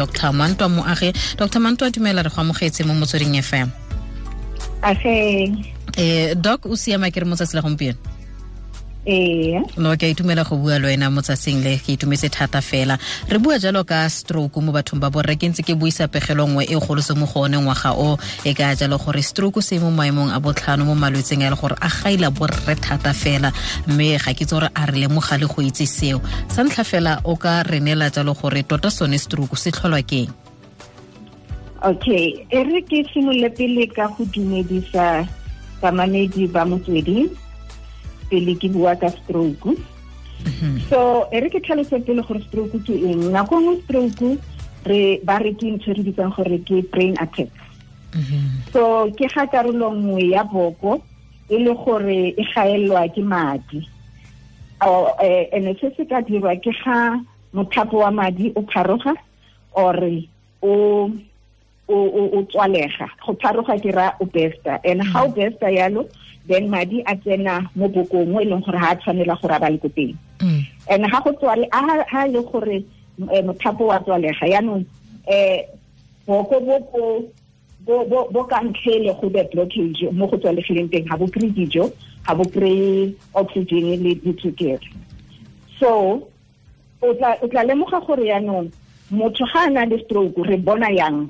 dr. Mantwa moage dr. Mantwa dumela re go amogetse mo motsweding fm age eh doc o siama ke re mo tsatsi la gompieno no ke a itumela go bua le wena mo tsatsing le ke itumetse thata fela. Re bua jalo ka stroke mo bathong ba borre ke ntse ke buisa pegelo nngwe e kgolo se mo go one ngwaga o. E ka jalo gore stroke se mo maemong a botlhano mo malwetseng a le gore a gaila borre thata fela. Mme ga ke tse gore a re lemoga le go itse seo. Sa ntlha fela o ka re neela jalo gore tota sone stroke se tlholwa keng? Okay e re ke simolole pele ka go dumedisa bamanedi ba motsweding pele ke bua ka stroke. So e re ke tlhalose pele gore stroke ke eng? Nako nngwe stroke re ba re ke ntho re bitsang gore ke brain attack. So ke ga karolo nngwe ya boko e le gore e gaelwa ke madi. Ene se se ka dirwa ke ga mothapo wa madi o pharoga ore o o tswalega. Go pharoga ke ra o besta. And ga o besta yalo then madi a tsena mo bokong mo e leng gore ga a tshwanela gore a ba le ko teng. And ga go tswale ha le gore mothapo wa tswalega yaanong um boko bo bo ka ntlhele go the blockage mo go tswalegileng teng ga bo kry dijo ga bo kry oxygen le tswekere. So o tla lemoga gore yaanong motho ga a na le stroke re bona yang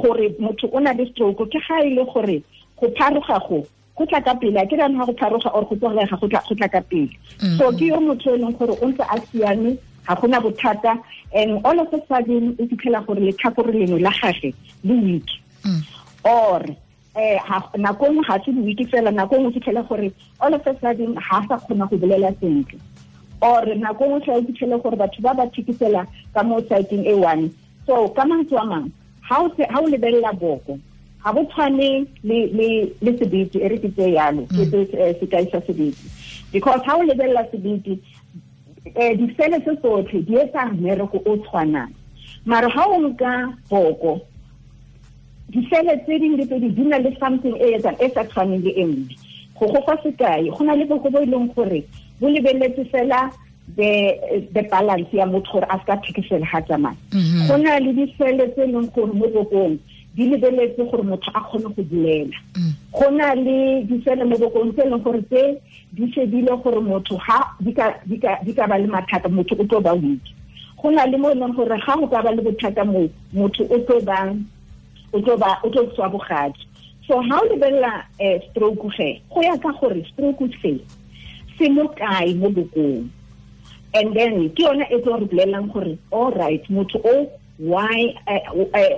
gore motho o na le stroke ke ga e le gore go pharoga go go tla ka pele a ke rano ga go pharoga or go tlogelega go tla ka pele. So ke yo motho e leng gore o ntse a siame ga gona bothata and all of a sudden o fitlhela gore letlhakore lengwe la gage le week or um nako nngwe ga se di-week fela nako nngwe fitlhele gore all of a sudden ga sa kgona go bolela sentle. Or nako nngwe tla o fitlhele gore batho ba ba thikisela ka mo siteng e one. So ka mantswe a mangwe ga o lebelela boko? Ga bo tshwane le sebete e re ke tse yalo ke tse sekai sa sebete. Because ga o lebelela sebete um disele tse tsotlhe di etsa mmereko o tshwanang. Mare ga o nka boko disele tse dingwe le tse di di na le something e etsang e sa tshwaneng le e nngwe. Go go fa sekai go na le boko bo e leng gore bo lebeletse fela the the balance ya motho gore a se ka thekesele ga tsamaya. Go na le disele tse e leng gore mo bokong di lebeletse gore motho a kgone go bulela. Go na le disele mo bokong tse e leng gore tse di shebile gore motho ga di ka ba le mathata motho o tlo ba weak. Go na le mo e leng gore ga go ka ba le bothata mo motho o tlo ba o tlo ba o tlo tswa bogadi. So ha o lebelela um stroke ge go ya ka gore stroke se se mo kae mo bokong and then ke yone e tlo re bolelelang gore all right motho o why eh, eh,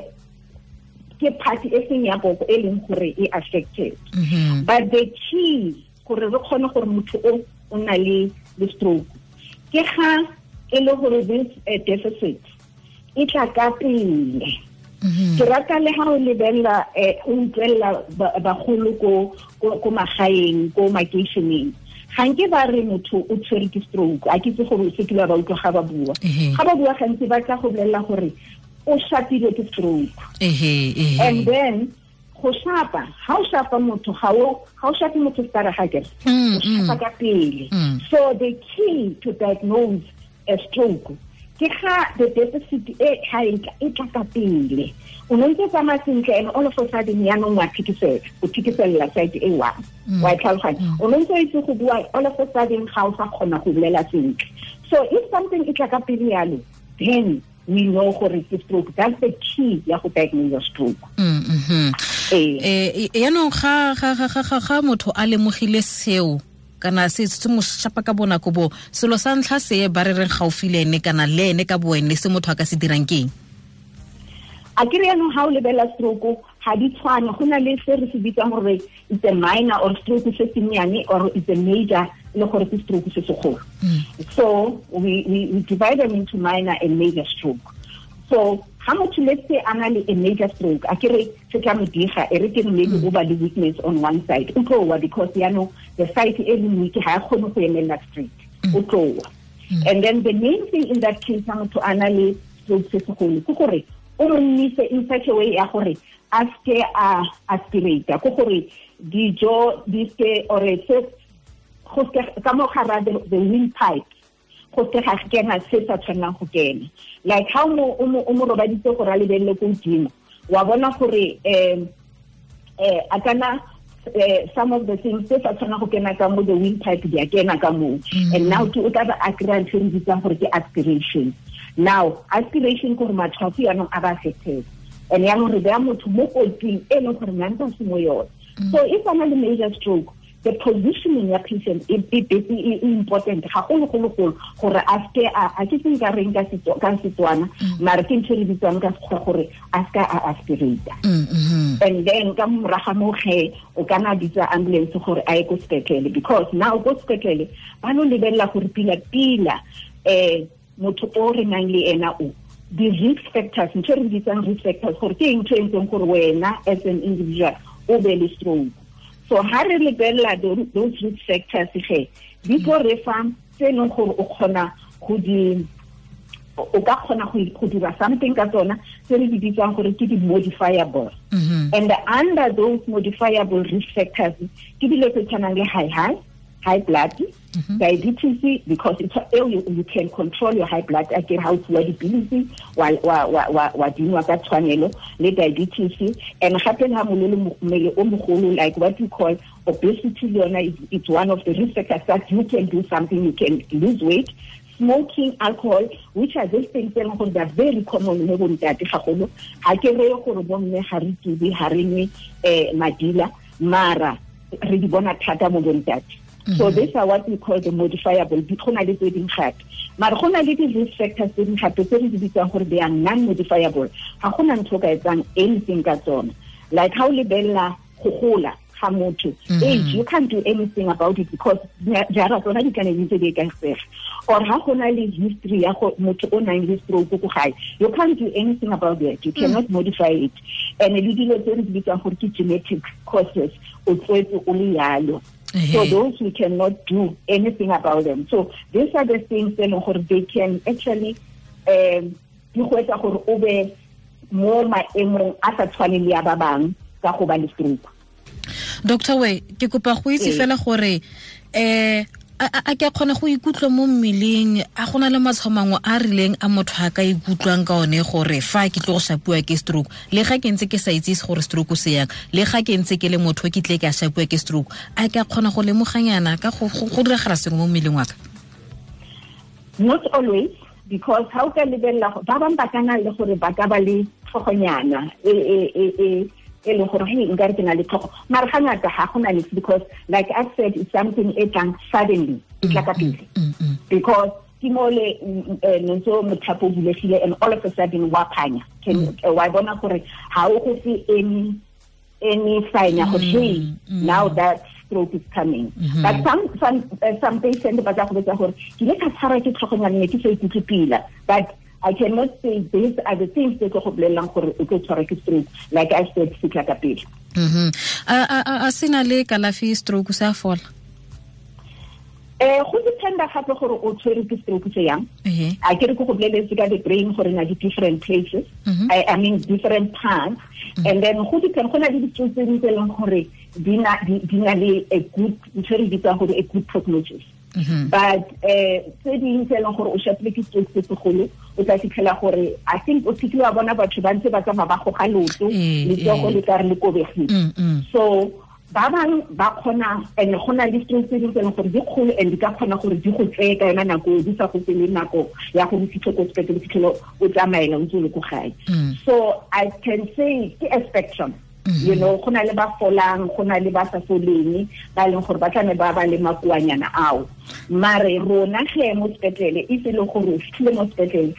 ke party e seng ya boko e leng gore e affected. Mm-hmm. But the key gore re kgone gore motho o o na le le stroke. Ke ga e le gore this eh, deficit e tla ka pele. Mm-hmm. Ke rata le ga o lebelela o utlwelela bagolo ko magaeng ko makeišeneng ga nke ba re motho o tshwere ke stroke a ke gore se kile ba utlwa ga ba bua. Ga ba bua gantsi ba tla go bolelela gore o shapilwe ke stroke. And then go shapa ga o shapa motho ga o shape motho stara ga kere o shapa ka pele. So the key to diagnose a stroke ke ga the deficit e ga e tla ka pele. O ne ntse tsamaya sentle and all of a sudden yaanong wa thekisela o thekiselela side e one. Wa e tlhaloganya. O ne ntse o itse go bua all of a sudden ga o sa kgona go bolela sentle. So if something e tla ka pele yalo then we know gore ke stroke. That's the key ya go diagnose stroke. Eh yaanong ga ga motho a lemogile seo kana se se mo shapa ka bona go bo. Selo sa ntlha se ba re reng gaufi le ene kana le ene ka boene se motho a ka se dirang keng? A kry-anong yaanong ga o lebelela stroke ga di tshwane. Go na le se re se bitsang gore it's a minor or stroke se senyane or it's a major le gore ke stroke se segolo. So we, we, we divide them into minor and major stroke. So ga motho let's say a na le a major stroke? A ke re se tla mo diga e re ke maybe o ba le weakness on one side. O tlowa because yaanong the site e leng weak ga e kgone go emelela straight o mm. tlowa mm. and then the main thing in that case ga motho a na le stroke se segolo ke gore o mo nnise in such a way ya gore a ske a aspirata ko gore dijo di ske or se ka mo gara the windpipe go se ga kena se sa go kena. Like how mo o mo robaditse gore a lebelele ko godimo wa bona gore um eh a kana uh, some of the things tse sa tshwana go kena ka mo the windpipe di a kena ka moo. And now ke o tla ba a kry-a ntho re bitsang gore ke aspiration. Now aspiration gore matshwafo yaanong a ba affected and yaanong re beya motho mo kotsing e leng gore se mo yone so if ana le major stroke the positioning ya patient e important gagolo-golo-golo gore a seke a ke seng ka reng ka setswana mare ke ntho re bitswang ka sekgwa gore a seke a aspirata and then ka moraga mo ge o kana bitsa ambulance gore a ye ko sepetlele because now ko sepetlele ba no lebelela gore pila-pila um motho o re nang le ena o di-risk factors ntho re bitsang risk factors gore ke eng ntho e ntseng gore wena as an individual o be le stroke so ha re lebelela those risk factors ge di tlo re fa tse leng gore o kgona go di o ka kgona go dira something ka tsona tse re di bitsang gore ke di-modifiable. Mm-hmm. And under those modifiable risk factors ke dilo tse tshwanang le high high high blood mm -hmm. diabetes because it's you, you can control your high blood akere ha o tsuwa dipilisi wa wa dinwa ka tshwanelo le diabetes. And gape le molelo mmele o mogolo like what you call obesity le yona it's one of the risk factors that you can do something you can lose weight. Smoking alcohol which are those things that they're very common mo bontate gagolo ga ke reye gore bomme ga re tube ga re nwe um madila mara re di bona thata mo bontate so mm-hmm. these are what we call the modifiable di go na le tse ding gape. Mare go na le di-risk factors tse ding gape tse re di bitsang gore they are non-modifiable. Ga go na ntho ka etsang anything ka tsona. Like ha o lebelela go gola ga motho mm-hmm. age you can't do anything about it because jara tsona di kana ntse di ikaegega or ha go na le history ya motho o nang le stroke ko gae you can't do anything about it you mm. cannot modify it. And le dilo tse re di bitsang gore ke genetic causes o tswetse o le yalo So those we cannot do anything about them. So these are the things that they can actually um di go etsa gore o be mo maemong a sa tshwaneng le ya ba bang ka go ba le stroke. Dr. We, ke kopa go itse fela gore eh a ke kgona go ikutlwa mo mmeleng a gona le matshwao a rileng a motho a ka ikutlwang ka one gore fa ke tlo go shapiwa ke stroke le ga ke ntse ke sa itsese gore stroke se yang le ga ke ntse ke le motho ke tle ke a shapiwa ke stroke a ke a kgona go lemoganyana ka go diragala sengwe mo mmeleng wa ka? Not always because ha o ka lebelela ba bang ba kana le gore ba ka ba le tlhogonyana e e leng gore hey nka re ke na le tlhogo. Mare ga ngata ga go na le because like i said it's something e tlang suddenly e tla ka mm, mm, pele. Mm, because ke mo le eh, ntse mothapo bulegile and all of a sudden wa phanya. Wa bona gore ha o go se any any sign ya gore hey now that stroke is coming. Mm-hmm. But some some uh, some patients ba tla go betsa gore ke le ka tshara ke tlhogonyana ne ke sa ikutlwe pila. But I cannot say these are the things that go bolelang gore o tlo tshwara ke stroke like I said se tla ka pele. Mhm a a sena le kalafi stroke sa fola? Eh go dependa gape gore o tshwere ke stroke se yang. A ke re go go boleletse ka the brain gore na di different places. I, I mean different parts and then go depend go na le ditso tse dingwe tse leng gore di na le a good ntho re bitsa gore a good prognosis Mm-hmm. but eh tse dingwe tse leng gore o shapile ke stroke se segolo o tla fitlhela gore i think o fitlhile wa bona batho ba ntse ba tsamaya ba goga loto eh, eh. le tsogo le ka re le kobegile mm, mm. so ba bang ba kgona and go na le stroke tse dingwe tse leng gore di kgolo and di ka kgona gore di go tseye ka yona nako di sa go tsele nako ya gore fitlhe ko sepetlele fitlhele o tsamaela o ntse o le ko gae. Mm. So i can say ke a spectrum you know go na le ba folang go na le ba sa foleng ba leng gore ba tlame ba ba le makuanyana ao. Mare rona ge mo sepetlele e se le gore o fitlhile mo sepetlele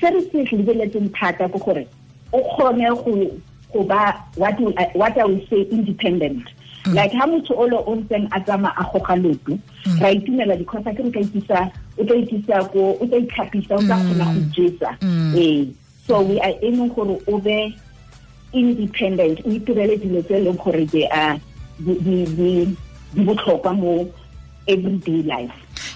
se re se se lebeletseng thata ke gore o kgone go ba what I will say independent. Like ha motho o le o ntseng a tsama a goga loto ra itumela because a ke re ka ikisa o tla ikisa ko o tla itlhapisa o tla kgona go jesa. Ee. So we are aiming gore o be independent o itirele dilo tse leng gore di botlhokwa mo everyday life.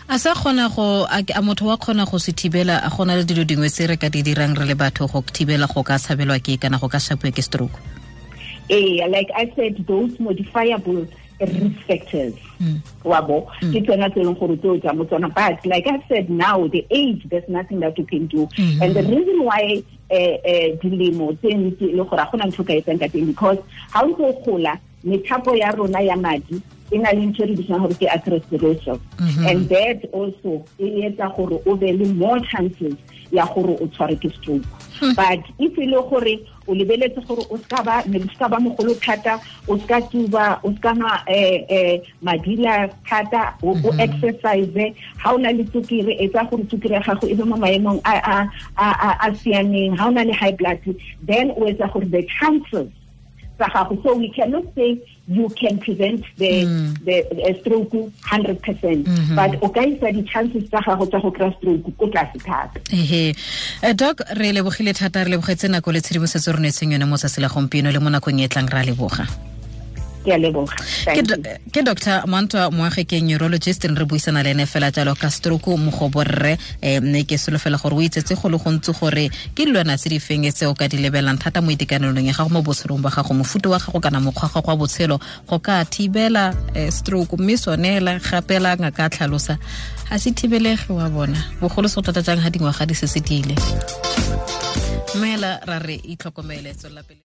A sa kgona go a motho wa kgona go se thibela a gona le dilo dingwe se re ka di dirang re le batho go thibela go ka tshabelwa ke kana go ka shapiwa ke stroke? Eh like i said those modifiable risk factors wa bo ke tsona tse leng gore tse ja mo tsona. But like i said now the age there's nothing that you can do. And the reason why eh eh dilemo tse ntse le gore ga gona ntho ka etsang ka teng because ha o ntse o gola methapo ya rona ya madi e na le ntho re bitsang gore ke atherosclerosis and that also e etsa gore o be le more chances ya gore o tshware ke stroke but if e le gore o lebeletse gore o ska ba ne ska ba mogolo thata o ska tuba o ska nwa eh eh madila thata o exercise ha ona le tsukiri etsa gore tsukiri ya gago e be mo maemong a a a a siameng. Ha ona le high blood then o etsa gore the chances tsa gago so we cannot say you can prevent the mm. the, the stroke 100% mm -hmm. but o ka isa di-chances tsa gago tsa go kry stroke ko tlase thata ehe uh, doc re lebogile thata re lebogetse nako le tshedimosetso re netseng yone mo tsatsi la gompieno le mo nakong e tlang re a leboga ke dr mantwa moage neurologist re buisana le ene fela jalo ka stroke mogoborre um mme ke solofela gore o itsetse go le gontsi gore ke dilwana tse di feng tse o ka di lebelang thata mo itekanelong ya gago mo botshelong ba gago mofuto wa gago kana mokgwa gago wa botshelo. Go ka thibela stroke mme sonela gapela ngaka tlhalosa ga se thibelege wa bona. Bogolo se go thata jang ga dingwaga di se se dile mmela ra re itlhokomele tswelelapele